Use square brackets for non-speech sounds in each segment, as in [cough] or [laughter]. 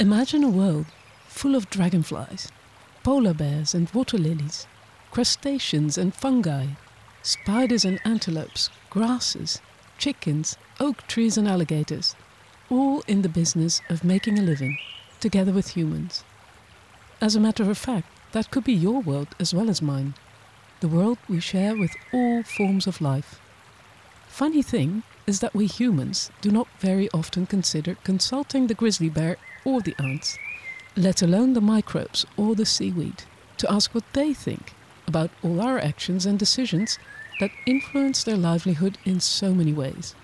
Imagine a world full of dragonflies, polar bears and water lilies, crustaceans and fungi, spiders and antelopes, grasses, chickens, oak trees and alligators, all in the business of making a living, together with humans. As a matter of fact, that could be your world as well as mine, the world we share with all forms of life. Funny thing is that we humans do not very often consider consulting the grizzly bear or the ants, let alone the microbes or the seaweed, to ask what they think about all our actions and decisions that influence their livelihood in so many ways.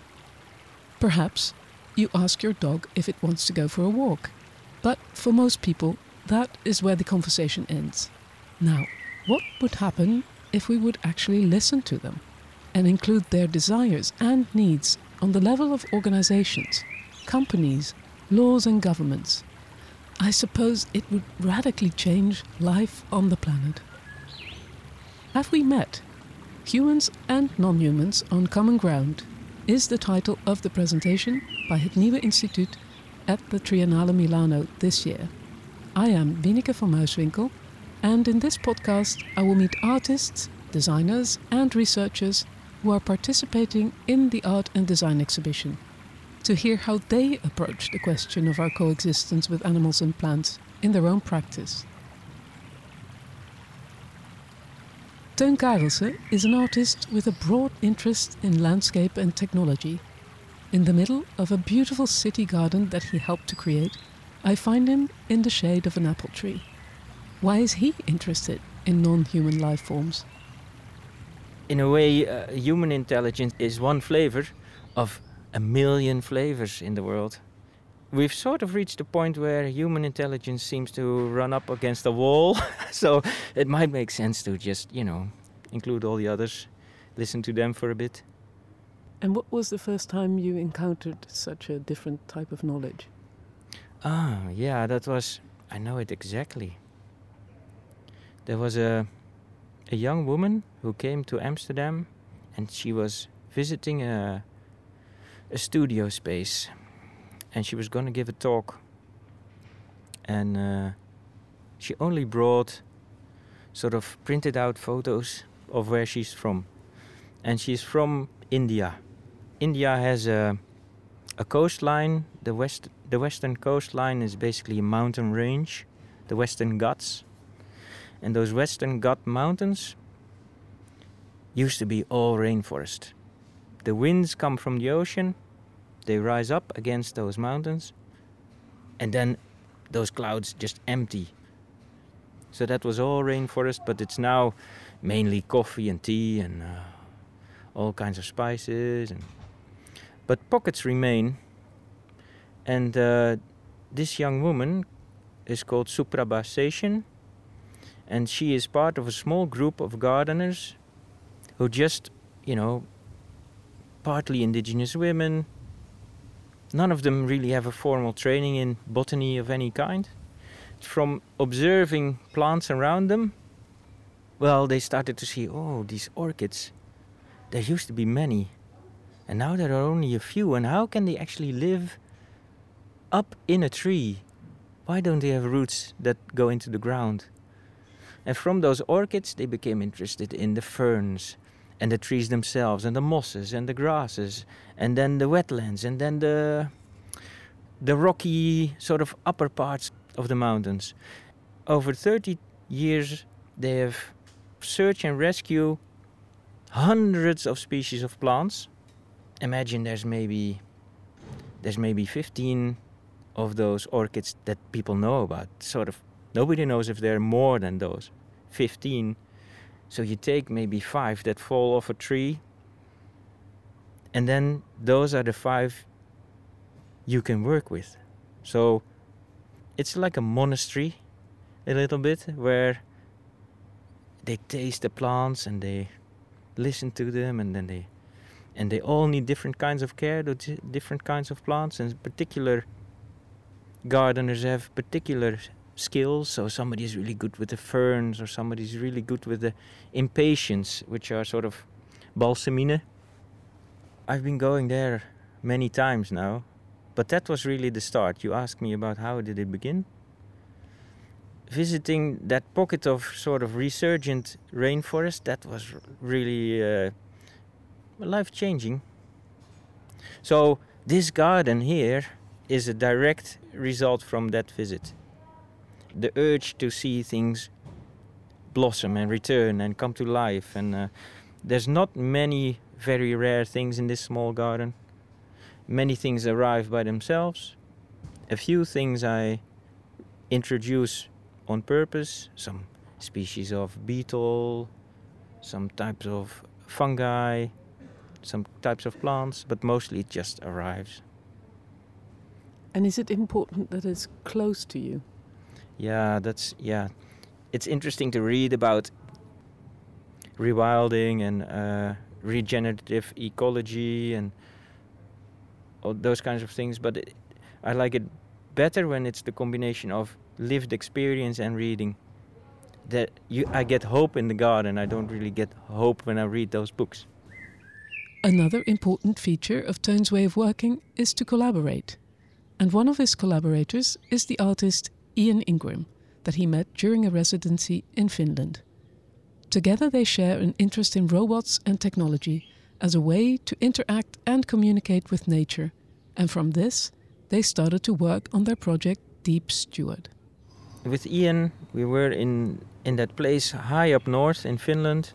Perhaps you ask your dog if it wants to go for a walk, but for most people, that is where the conversation ends. Now, what would happen if we would actually listen to them and include their desires and needs on the level of organizations, companies, laws, and governments? I suppose it would radically change life on the planet. Have we met? Humans and non humans on common ground is the title of the presentation by het Nieuwe Instituut at the Triennale Milano this year. I am Wineke van Muiswinkel, and in this podcast I will meet artists, designers, and researchers who are participating in the art and design exhibition to hear how they approach the question of our coexistence with animals and plants in their own practice. Theun Karelse is an artist with a broad interest in landscape and technology. In the middle of a beautiful city garden that he helped to create, I find him in the shade of an apple tree. Why is he interested in non human life forms? In a way, uh, human intelligence is one flavor of a million flavors in the world. We've sort of reached a point where human intelligence seems to run up against a wall, [laughs] so it might make sense to just, you know, include all the others, listen to them for a bit. And what was the first time you encountered such a different type of knowledge? Ah, yeah, that was, I know it exactly. There was a, a young woman who came to Amsterdam and she was visiting a a studio space, and she was going to give a talk. And uh, she only brought sort of printed out photos of where she's from, and she's from India. India has a a coastline. The west the western coastline is basically a mountain range, the Western Ghats, and those Western Ghat mountains used to be all rainforest. The winds come from the ocean, they rise up against those mountains, and then those clouds just empty. So that was all rainforest, but it's now mainly coffee and tea and uh, all kinds of spices. And but pockets remain, and uh, this young woman is called Suprabha Seshan, and she is part of a small group of gardeners who just, you know, partly indigenous women. None of them really have a formal training in botany of any kind. From observing plants around them, well, they started to see, oh, these orchids, there used to be many, and now there are only a few. And how can they actually live up in a tree? Why don't they have roots that go into the ground? And from those orchids, they became interested in the ferns, and the trees themselves and the mosses and the grasses and then the wetlands and then the the rocky sort of upper parts of the mountains. Over 30 years they have search and rescue hundreds of species of plants. Imagine there's maybe there's maybe 15 of those orchids that people know about. Sort of nobody knows if there are more than those 15 so you take maybe five that fall off a tree, and then those are the five you can work with. So it's like a monastery, a little bit, where they taste the plants and they listen to them, and then they and they all need different kinds of care, different kinds of plants, and particular gardeners have particular skills. So somebody is really good with the ferns, or somebody is really good with the impatiens, which are sort of balsamine. I've been going there many times now, But that was really the start. You asked me about how did it begin? Visiting that pocket of sort of resurgent rainforest, that was really uh, life changing. So, this garden here is a direct result from that visit. The urge to see things blossom and return and come to life. And uh, there's not many very rare things in this small garden. Many things arrive by themselves. A few things I introduce on purpose some species of beetle, some types of fungi, some types of plants, but mostly it just arrives. And is it important that it's close to you? Yeah, that's yeah. It's interesting to read about rewilding and uh, regenerative ecology and all those kinds of things. But it, I like it better when it's the combination of lived experience and reading. That you, I get hope in the garden. I don't really get hope when I read those books. Another important feature of Theun's way of working is to collaborate. And one of his collaborators is the artist Ian Ingram, that he met during a residency in Finland. Together, they share an interest in robots and technology as a way to interact and communicate with nature, and from this, they started to work on their project Deep Steward. With Ian, we were in, in that place high up north in Finland,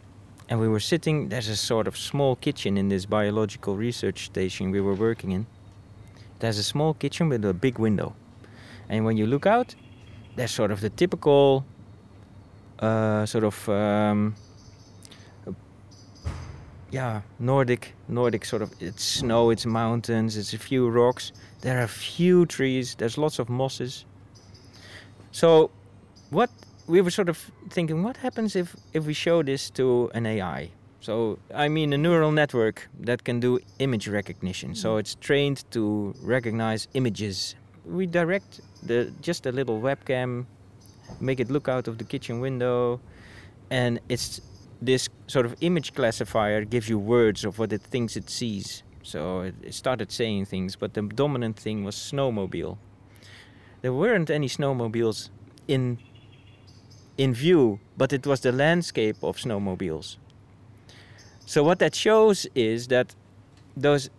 and we were sitting. There's a sort of small kitchen in this biological research station we were working in. There's a small kitchen with a big window, and when you look out, there's sort of the typical uh, sort of um, yeah Nordic Nordic sort of it's snow, it's mountains, it's a few rocks. There are a few trees. There's lots of mosses. So, what we were sort of thinking, what happens if if we show this to an AI? So I mean a neural network that can do image recognition. So it's trained to recognize images. We direct the just a little webcam make it look out of the kitchen window, and it's this sort of image classifier gives you words of what it thinks it sees. So it, it started saying things, but the dominant thing was snowmobile. There weren't any snowmobiles in in view, but it was the landscape of snowmobiles. So what that shows is that those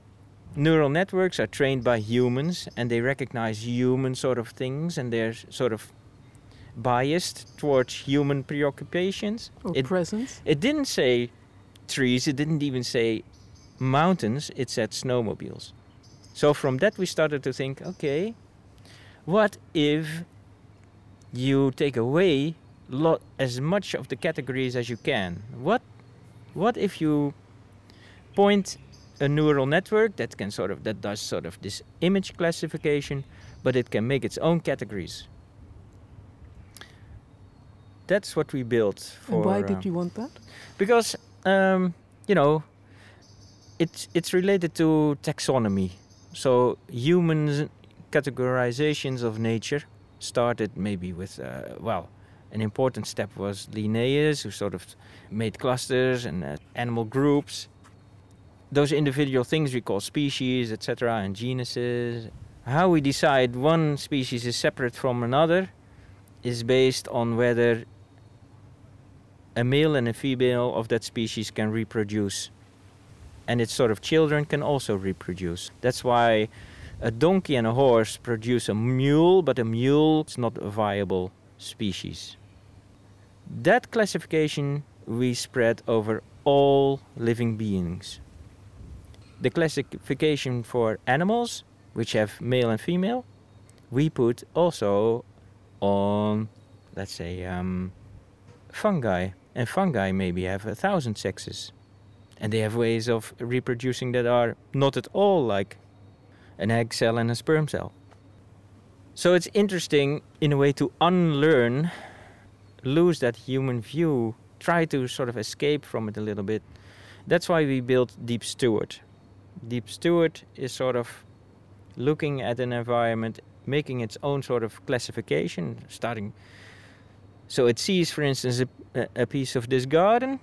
neural networks are trained by humans and they recognize human sort of things and they're sort of biased towards human preoccupations. Or it, presence. It didn't say trees, it didn't even say mountains, it said snowmobiles. So from that we started to think, okay, what if you take away lot as much of the categories as you can? What what if you point a neural network that can sort of that does sort of this image classification, but it can make its own categories that's what we built for. And why did uh, you want that? Because um, you know, it's it's related to taxonomy. So human categorizations of nature started maybe with uh, well, an important step was Linnaeus, who sort of made clusters and uh, animal groups. Those individual things we call species, etc., and genuses. How we decide one species is separate from another is based on whether a male and a female of that species can reproduce. And its sort of children can also reproduce. That's why a donkey and a horse produce a mule, but a mule is not a viable species. That classification we spread over all living beings. The classification for animals, which have male and female, we put also on, let's say, um, fungi. And fungi maybe have a thousand sexes. And they have ways of reproducing that are not at all like an egg cell and a sperm cell. So it's interesting in a way to unlearn, lose that human view, try to sort of escape from it a little bit. That's why we built Deep Steward. Deep Steward is sort of looking at an environment, making its own sort of classification, starting so it sees, for instance, a, a piece of this garden,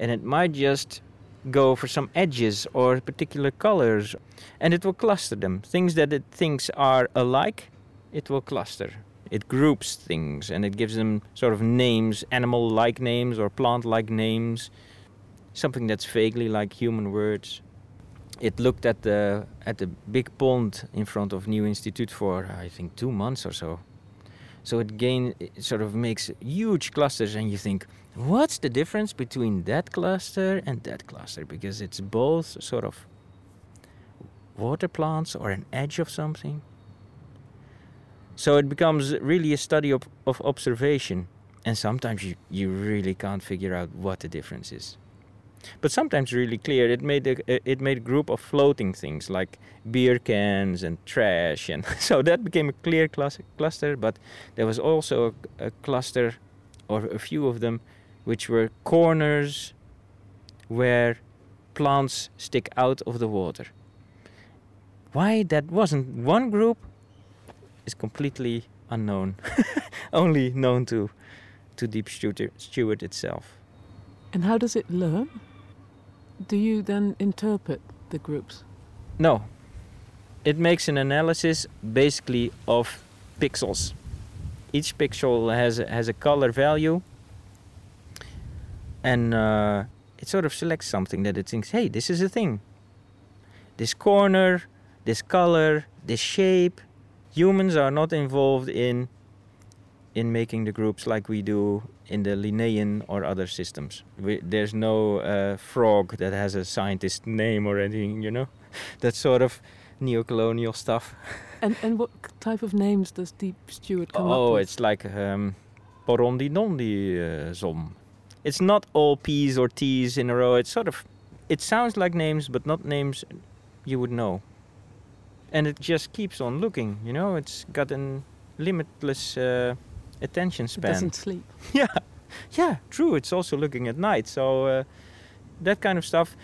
and it might just go for some edges or particular colors, and it will cluster them. Things that it thinks are alike, it will cluster. It groups things and it gives them sort of names, animal like names or plant like names, something that's vaguely like human words. It looked at the at the big pond in front of New Institute for I think two months or so. So it gain it sort of makes huge clusters, and you think, what's the difference between that cluster and that cluster? Because it's both sort of water plants or an edge of something. So it becomes really a study of, of observation, and sometimes you, you really can't figure out what the difference is. But sometimes really clear. It made a, it made a group of floating things like beer cans and trash, and [laughs] so that became a clear cluster. But there was also a, a cluster, or a few of them, which were corners where plants stick out of the water. Why that wasn't one group is completely unknown, [laughs] only known to, to Deep Steward itself. And how does it learn? Do you then interpret the groups? No. It makes an analysis basically of pixels. Each pixel has a, has a color value, and uh, it sort of selects something that it thinks, hey, this is a thing. This corner, this color, this shape, humans are not involved in in making the groups like we do in the Linnaean or other systems. We, there's no uh, frog that has a scientist name or anything, you know. [laughs] that sort of neo-colonial stuff. [laughs] and and what type of names does Deep Steward come oh, up with? Oh, it's like um, Porondi Nondi uh, Zom. It's not all P's or T's in a row. It's sort of, it sounds like names, but not names you would know and it just keeps on looking. You know, it's got a limitless uh, attention span. It doesn't sleep. [laughs] yeah, yeah, true. It's also looking at night, so uh, that kind of stuff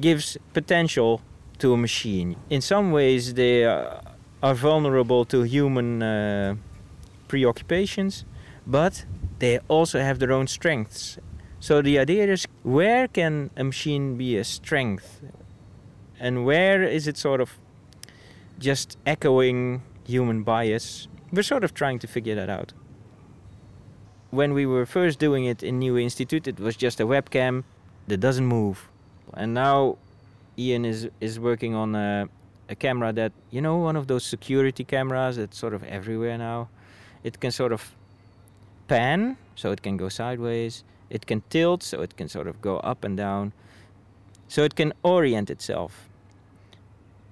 gives potential to a machine. In some ways, they uh, are vulnerable to human uh, preoccupations, but they also have their own strengths. So the idea is, where can a machine be a strength, and where is it sort of just echoing human bias. We're sort of trying to figure that out. When we were first doing it in New Institute, it was just a webcam that doesn't move. And now Ian is, is working on a, a camera that, you know, one of those security cameras that's sort of everywhere now. It can sort of pan, so it can go sideways. It can tilt, so it can sort of go up and down. So it can orient itself,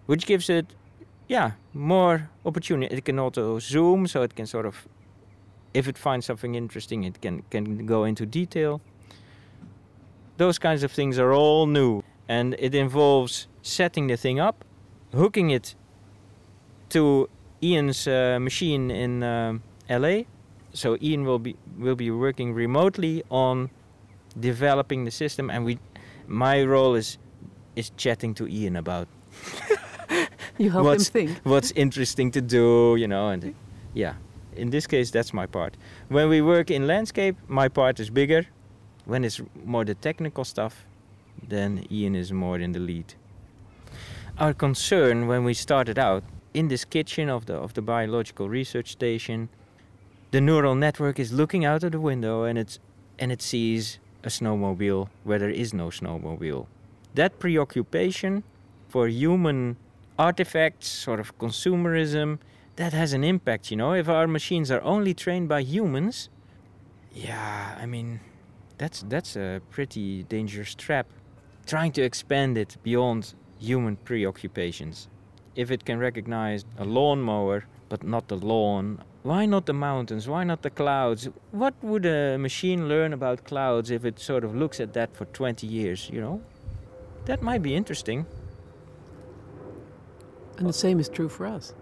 which gives it yeah, more opportunity. It can also zoom, so it can sort of, if it finds something interesting, it can can go into detail. Those kinds of things are all new, and it involves setting the thing up, hooking it to Ian's uh, machine in uh, LA. So Ian will be will be working remotely on developing the system, and we, my role is is chatting to Ian about [laughs] you help what's, him think. what's interesting to do, you know, and yeah. In this case, that's my part. When we work in landscape, my part is bigger. When it's more the technical stuff, then Ian is more in the lead. Our concern when we started out in this kitchen of the of the biological research station, the neural network is looking out of the window and it's and it sees a snowmobile where there is no snowmobile. That preoccupation for human artifacts, sort of consumerism, that has an impact, you know. If our machines are only trained by humans, yeah, I mean, that's that's a pretty dangerous trap. Trying to expand it beyond human preoccupations. If it can recognize a lawnmower but not the lawn, why not the mountains? Why not the clouds? What would a machine learn about clouds if it sort of looks at that for 20 years, you know? That might be interesting. And the same is true for us.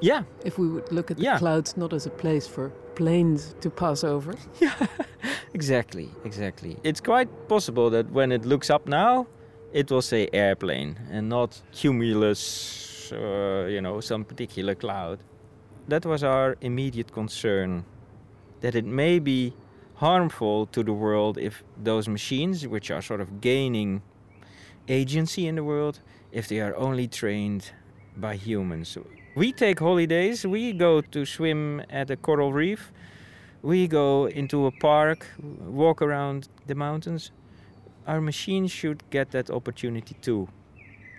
Yeah. If we would look at the yeah. clouds not as a place for planes to pass over. [laughs] Yeah, exactly, exactly. It's quite possible that when it looks up now, it will say airplane and not cumulus, uh, you know, some particular cloud. That was our immediate concern that it may be harmful to the world if those machines, which are sort of gaining agency in the world if they are only trained by humans. We take holidays, we go to swim at a coral reef, we go into a park, walk around the mountains. Our machines should get that opportunity too.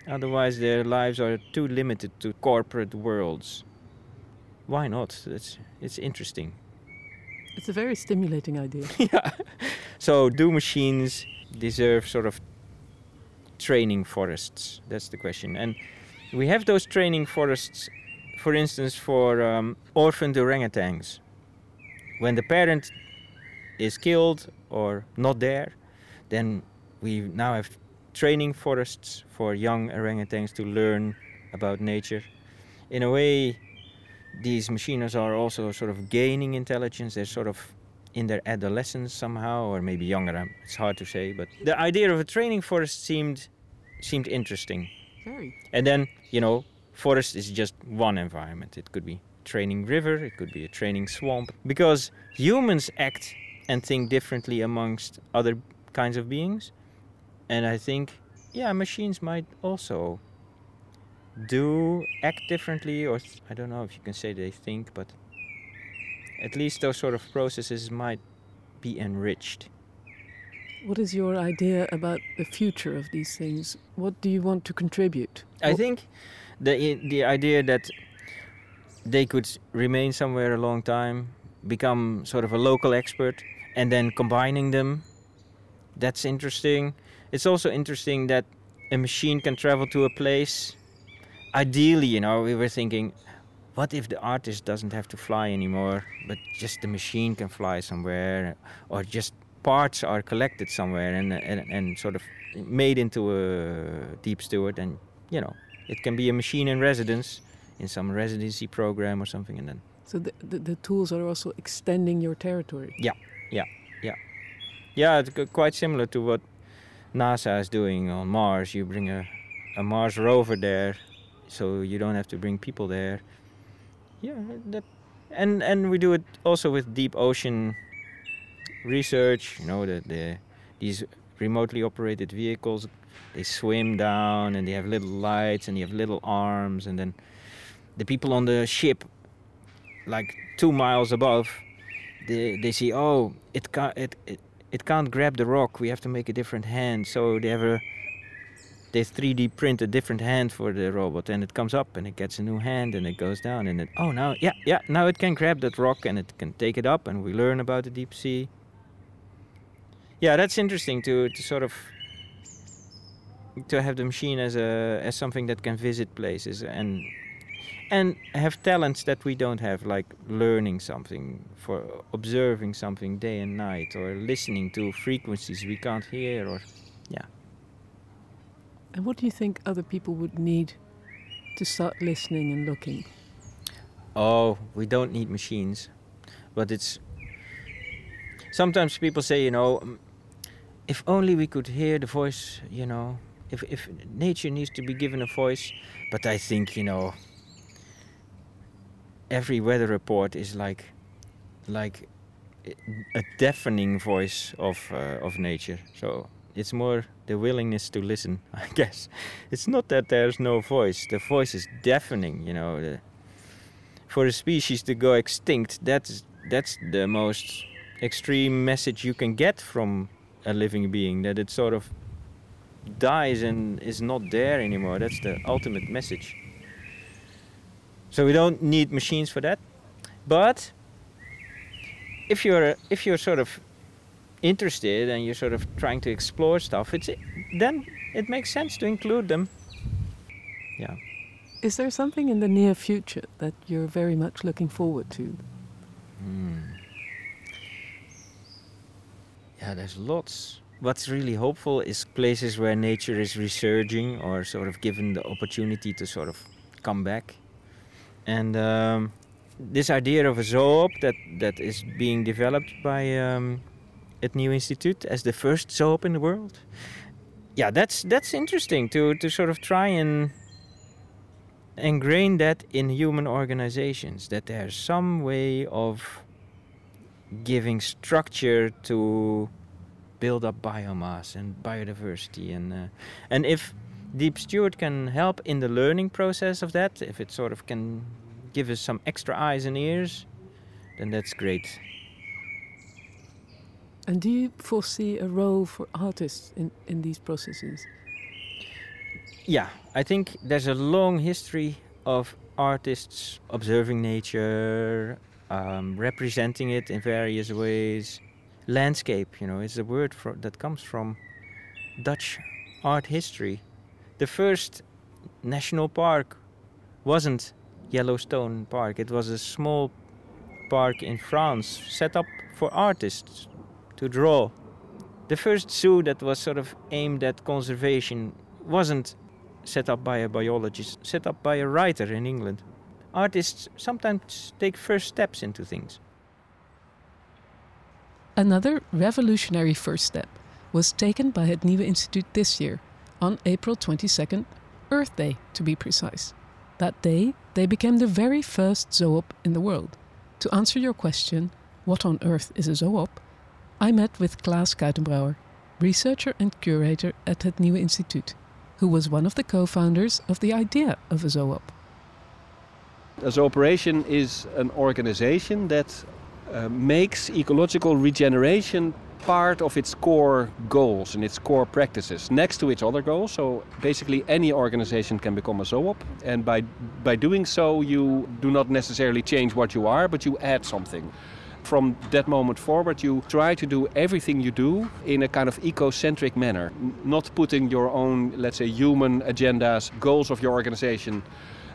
Otherwise, their lives are too limited to corporate worlds. Why not? It's, it's interesting. It's a very stimulating idea. [laughs] yeah. So, do machines deserve sort of training forests? That's the question. And we have those training forests, for instance, for um, orphaned orangutans. When the parent is killed or not there, then we now have training forests for young orangutans to learn about nature. In a way, these machines are also sort of gaining intelligence. They're sort of in their adolescence somehow, or maybe younger. It's hard to say. But the idea of a training forest seemed seemed interesting. Very. And then you know, forest is just one environment. It could be training river. It could be a training swamp. Because humans act and think differently amongst other kinds of beings, and I think yeah, machines might also do act differently, or th- I don't know if you can say they think, but at least those sort of processes might be enriched. What is your idea about the future of these things? What do you want to contribute? I think the i- the idea that they could remain somewhere a long time, become sort of a local expert, and then combining them, that's interesting. It's also interesting that a machine can travel to a place. Ideally, you know, we were thinking, what if the artist doesn't have to fly anymore, but just the machine can fly somewhere, or just parts are collected somewhere and and, and sort of made into a deep steward, and you know, it can be a machine in residence in some residency program or something, and then So the, the, the tools are also extending your territory. yeah, yeah, yeah. Yeah, it's quite similar to what NASA is doing on Mars. You bring a, a Mars rover there, so you don't have to bring people there. Yeah, that, and and we do it also with deep ocean research. You know, the, the these remotely operated vehicles, they swim down and they have little lights and they have little arms, and then the people on the ship, like two miles above, they they see oh it can't it, it it can't grab the rock. We have to make a different hand. So they have a they 3D print a different hand for the robot, and it comes up and it gets a new hand, and it goes down, and it oh now yeah yeah now it can grab that rock and it can take it up, and we learn about the deep sea. Yeah, that's interesting to to sort of to have the machine as a as something that can visit places and and have talents that we don't have like learning something for observing something day and night or listening to frequencies we can't hear or yeah. And what do you think other people would need to start listening and looking? oh we don't need machines but it's sometimes people say you know "Mm, if only we could hear the voice you know if if nature needs to be given a voice but i think you know every weather report is like like a deafening voice of uh, of nature. So it's more the willingness to listen [laughs] i guess. It's not that there's no voice. The voice is deafening you know. The, for a species to go extinct that's that's the most extreme message you can get from a living being that it sort of dies and is not there anymore. That's the ultimate message. So we don't need machines for that. But if you're if you're sort of interested and you're sort of trying to explore stuff it's then it makes sense to include them. Yeah. Is there something in the near future that you're very much looking forward to? Hmm. Yeah, there's lots. What's really hopeful is places where nature is resurging or sort of given the opportunity to sort of come back. And um, this idea of a zoop that, that is being developed by um, at New Institute as the first zoop in the world. Yeah, that's that's interesting to, to sort of try and ingrain that in human organizations that there's some way of giving structure to build up biomass and biodiversity and uh, and if Deep Steward can help in the learning process of that, if it sort of can give us some extra eyes and ears, then that's great. And do you foresee a role for artists in, in these processes? Yeah, I think there's a long history of artists observing nature, um, representing it in various ways. Landscape, you know, is a word for, that comes from Dutch art history. The first national park wasn't Yellowstone Park, it was a small park in France set up for artists to draw. The first zoo that was sort of aimed at conservation wasn't set up by a biologist, set up by a writer in England. Artists sometimes take first steps into things. Another revolutionary first step was taken by het Nieuwe Instituut this year, on April 22nd, Earth Day to be precise. That day, they became the very first zoop in the world. To answer your question, what on earth is a zoop? I met with Klaas Kuitenbrouwer, researcher and curator at het Nieuwe Instituut who was one of the co founders of the idea of a zoop. A zooperation is an organization that uh, makes ecological regeneration part of its core goals and its core practices next to its other goals. So basically, any organization can become a zoop, and by by doing so, you do not necessarily change what you are, but you add something from that moment forward, you try to do everything you do in a kind of eco-centric manner, not putting your own, let's say, human agendas, goals of your organization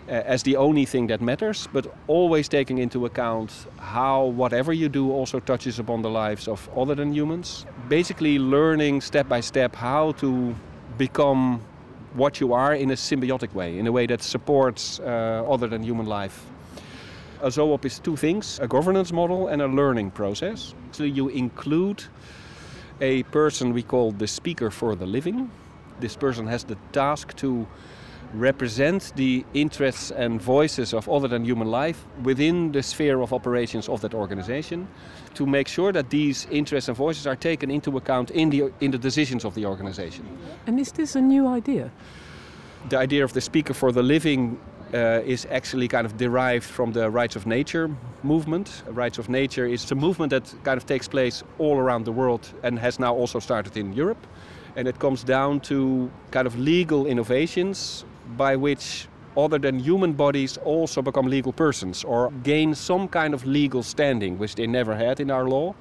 as the only thing that matters, but always taking into account how whatever you do also touches upon the lives of other than humans. Basically, learning step by step how to become what you are in a symbiotic way, in a way that supports uh, other than human life. A zoop is two things a governance model and a learning process. So you include a person we call the speaker for the living. This person has the task to represent the interests and voices of other than human life within the sphere of operations of that organization to make sure that these interests and voices are taken into account in the, in the decisions of the organization. And is this a new idea? The idea of the speaker for the living uh, is actually kind of derived from the rights of nature movement. Rights of nature is a movement that kind of takes place all around the world and has now also started in Europe. And it comes down to kind of legal innovations by which other than human bodies also become legal persons or gain some kind of legal standing, which they never had in our law.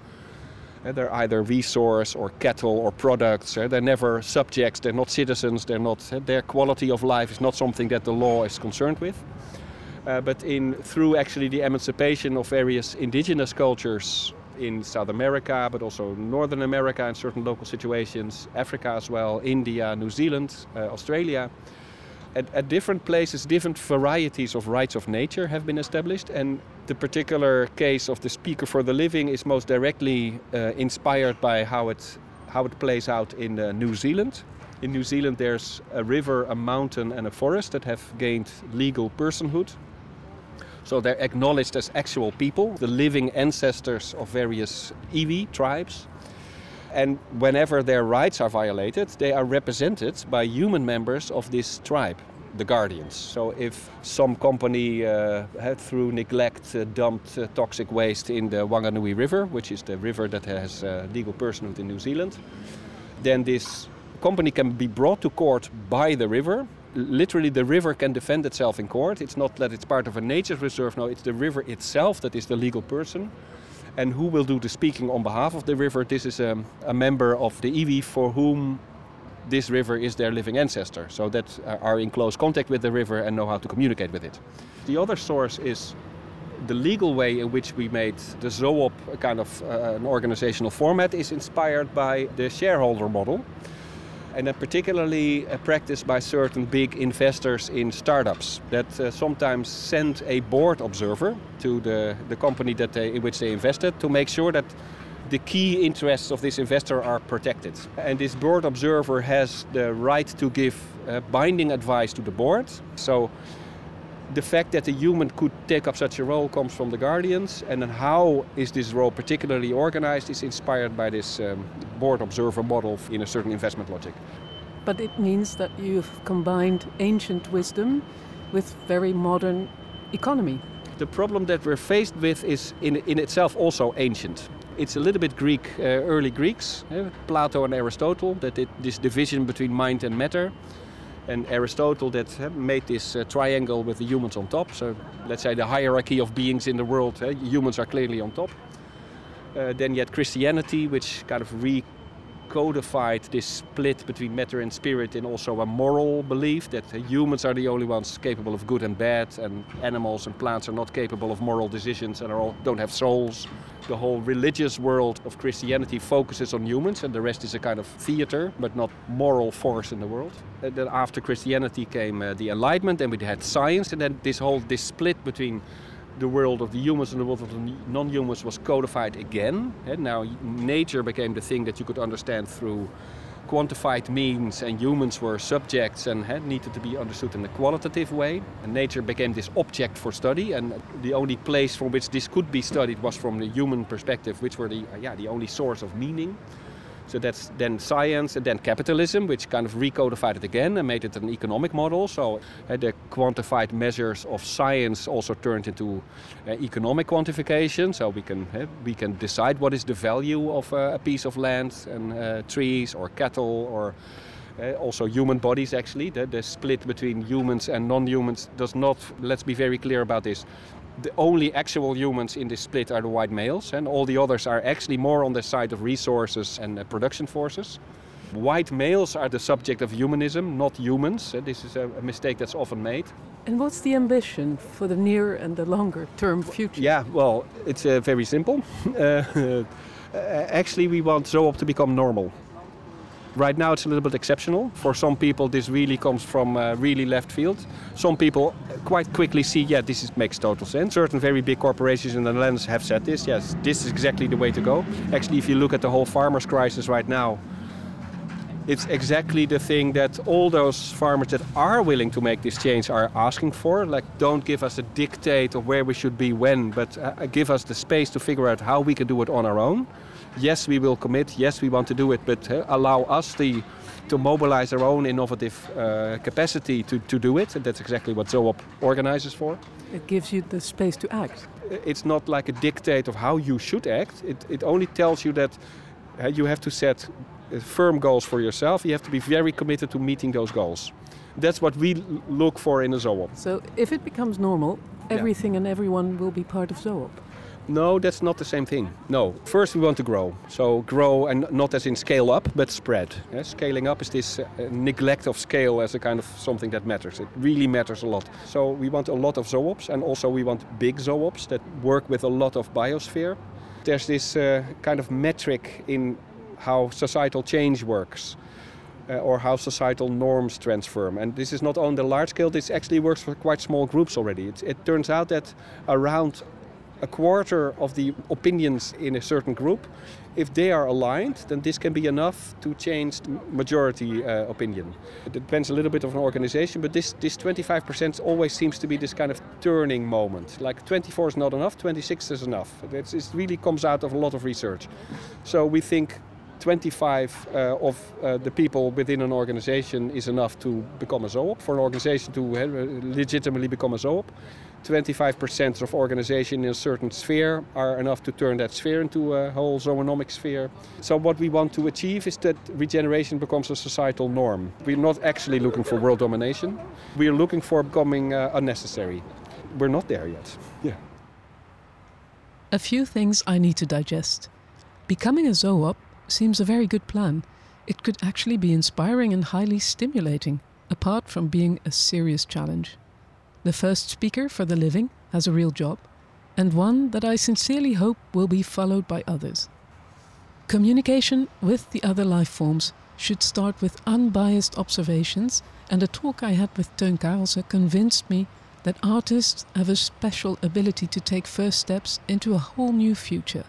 Uh, they're either resource or cattle or products. Uh, they're never subjects. They're not citizens. They're not. Uh, their quality of life is not something that the law is concerned with. Uh, but in through actually the emancipation of various indigenous cultures in South America, but also Northern America in certain local situations, Africa as well, India, New Zealand, uh, Australia. At, at different places, different varieties of rights of nature have been established, and the particular case of the Speaker for the Living is most directly uh, inspired by how it, how it plays out in uh, New Zealand. In New Zealand, there's a river, a mountain, and a forest that have gained legal personhood. So they're acknowledged as actual people, the living ancestors of various Iwi tribes. And whenever their rights are violated, they are represented by human members of this tribe the guardians. So if some company uh, had through neglect uh, dumped uh, toxic waste in the Wanganui River, which is the river that has uh, legal personhood in New Zealand, then this company can be brought to court by the river. Literally, the river can defend itself in court. It's not that it's part of a nature reserve. No, it's the river itself that is the legal person. And who will do the speaking on behalf of the river? This is um, a member of the Iwi for whom this river is their living ancestor, so that uh, are in close contact with the river and know how to communicate with it. The other source is the legal way in which we made the ZOOP kind of uh, an organizational format is inspired by the shareholder model, and then particularly a practice by certain big investors in startups that uh, sometimes send a board observer to the, the company that they, in which they invested to make sure that the key interests of this investor are protected. And this board observer has the right to give uh, binding advice to the board. So the fact that a human could take up such a role comes from the Guardians, and then how is this role particularly organized is inspired by this um, board observer model in a certain investment logic. But it means that you've combined ancient wisdom with very modern economy. The problem that we're faced with is in, in itself also ancient. It's a little bit Greek, uh, early Greeks, uh, Plato and Aristotle, that did this division between mind and matter and Aristotle that uh, made this uh, triangle with the humans on top. So let's say the hierarchy of beings in the world, uh, humans are clearly on top. Uh, then you had Christianity, which kind of re codified this split between matter and spirit in also a moral belief that humans are the only ones capable of good and bad, and animals and plants are not capable of moral decisions and all, don't have souls. The whole religious world of Christianity focuses on humans, and the rest is a kind of theater, but not moral force in the world. And then after Christianity came uh, the Enlightenment, and we had science, and then this whole this split between the world of the humans and the world of the non-humans was codified again. And now nature became the thing that you could understand through quantified means, and humans were subjects and had needed to be understood in a qualitative way. And nature became this object for study, and the only place from which this could be studied was from the human perspective, which were the yeah the only source of meaning. So that's then science and then capitalism, which kind of recodified it again and made it an economic model. So uh, the quantified measures of science also turned into uh, economic quantification. So we can uh, we can decide what is the value of uh, a piece of land and uh, trees or cattle or uh, also human bodies actually the, the split between humans and non-humans does not let's be very clear about this the only actual humans in this split are the white males, and all the others are actually more on the side of resources and uh, production forces. White males are the subject of humanism, not humans. Uh, this is a, a, mistake that's often made. And what's the ambition for the near and the longer term future? Yeah, well, it's uh, very simple. [laughs] [laughs] Uh, actually, we want Zoop to become normal. Right now, it's a little bit exceptional. For some people, this really comes from uh, really left field. Some people quite quickly see, yeah, this is, makes total sense. Certain very big corporations in the Netherlands have said this. Yes, this is exactly the way to go. Actually, if you look at the whole farmers' crisis right now, it's exactly the thing that all those farmers that are willing to make this change are asking for. Like, don't give us a dictate of where we should be when, but uh, give us the space to figure out how we can do it on our own yes, we will commit, yes, we want to do it, but uh, allow us the, to mobilize our own innovative uh, capacity to, to do it. And that's exactly what Zoop organizes for. It gives you the space to act. It's not like a dictate of how you should act, it, it only tells you that uh, you have to set uh, firm goals for yourself. You have to be very committed to meeting those goals. That's what we look for in a Zoop. So if it becomes normal, everything yeah. and everyone will be part of Zoop. No, that's not the same thing. No. First, we want to grow. So, grow and not as in scale up, but spread. Yeah? Scaling up is this uh, neglect of scale as a kind of something that matters. It really matters a lot. So, we want a lot of zoops and also we want big zoops that work with a lot of biosphere. There's this uh, kind of metric in how societal change works. Uh, or how societal norms transform. And this is not on the large scale, this actually works for quite small groups already. It, it turns out that around a quarter of the opinions in a certain group, if they are aligned, then this can be enough to change the majority uh, opinion. It depends a little bit of an organization, but this, this 25% always seems to be this kind of turning moment. Like 24 is not enough, 26 is enough. It's, it really comes out of a lot of research. So we think 25 uh, of uh, the people within an organization is enough to become a zoop, for an organization to uh, legitimately become a zoop. 25% of organization in a certain sphere are enough to turn that sphere into a whole zoonomic sphere. So what we want to achieve is that regeneration becomes a societal norm. We're not actually looking for world domination. We're looking for becoming uh, unnecessary. We're not there yet. Yeah. A few things I need to digest. Becoming a zoop seems a very good plan. It could actually be inspiring and highly stimulating, apart from being a serious challenge. The first speaker for the living has a real job, and one that I sincerely hope will be followed by others. Communication with the other life forms should start with unbiased observations, and a talk I had with Theun Karelse convinced me that artists have a special ability to take first steps into a whole new future.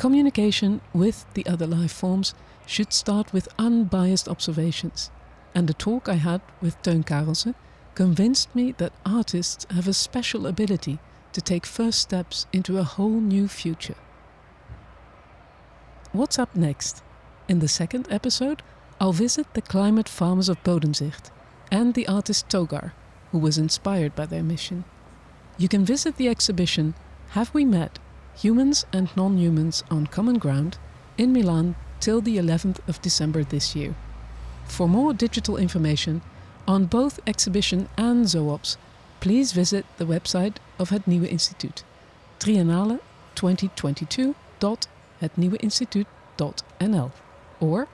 Communication with the other life forms should start with unbiased observations, and the talk I had with Theun Karelse convinced me that artists have a special ability to take first steps into a whole new future. What's up next? In the second episode, I'll visit the climate farmers of Bodemzicht and the artist Togar, who was inspired by their mission. You can visit the exhibition Have We Met? Humans and Non Humans on Common Ground in Milan till the 11th of December this year. For more digital information on both exhibition and ZOOPS, please visit the website of Het Nieuwe Instituut, triennale 2022.hetnieuweinstituut.nl or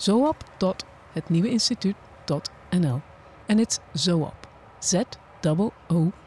zoop.hetnieuweinstituut.nl. And it's ZOOP, Z-O-O-P.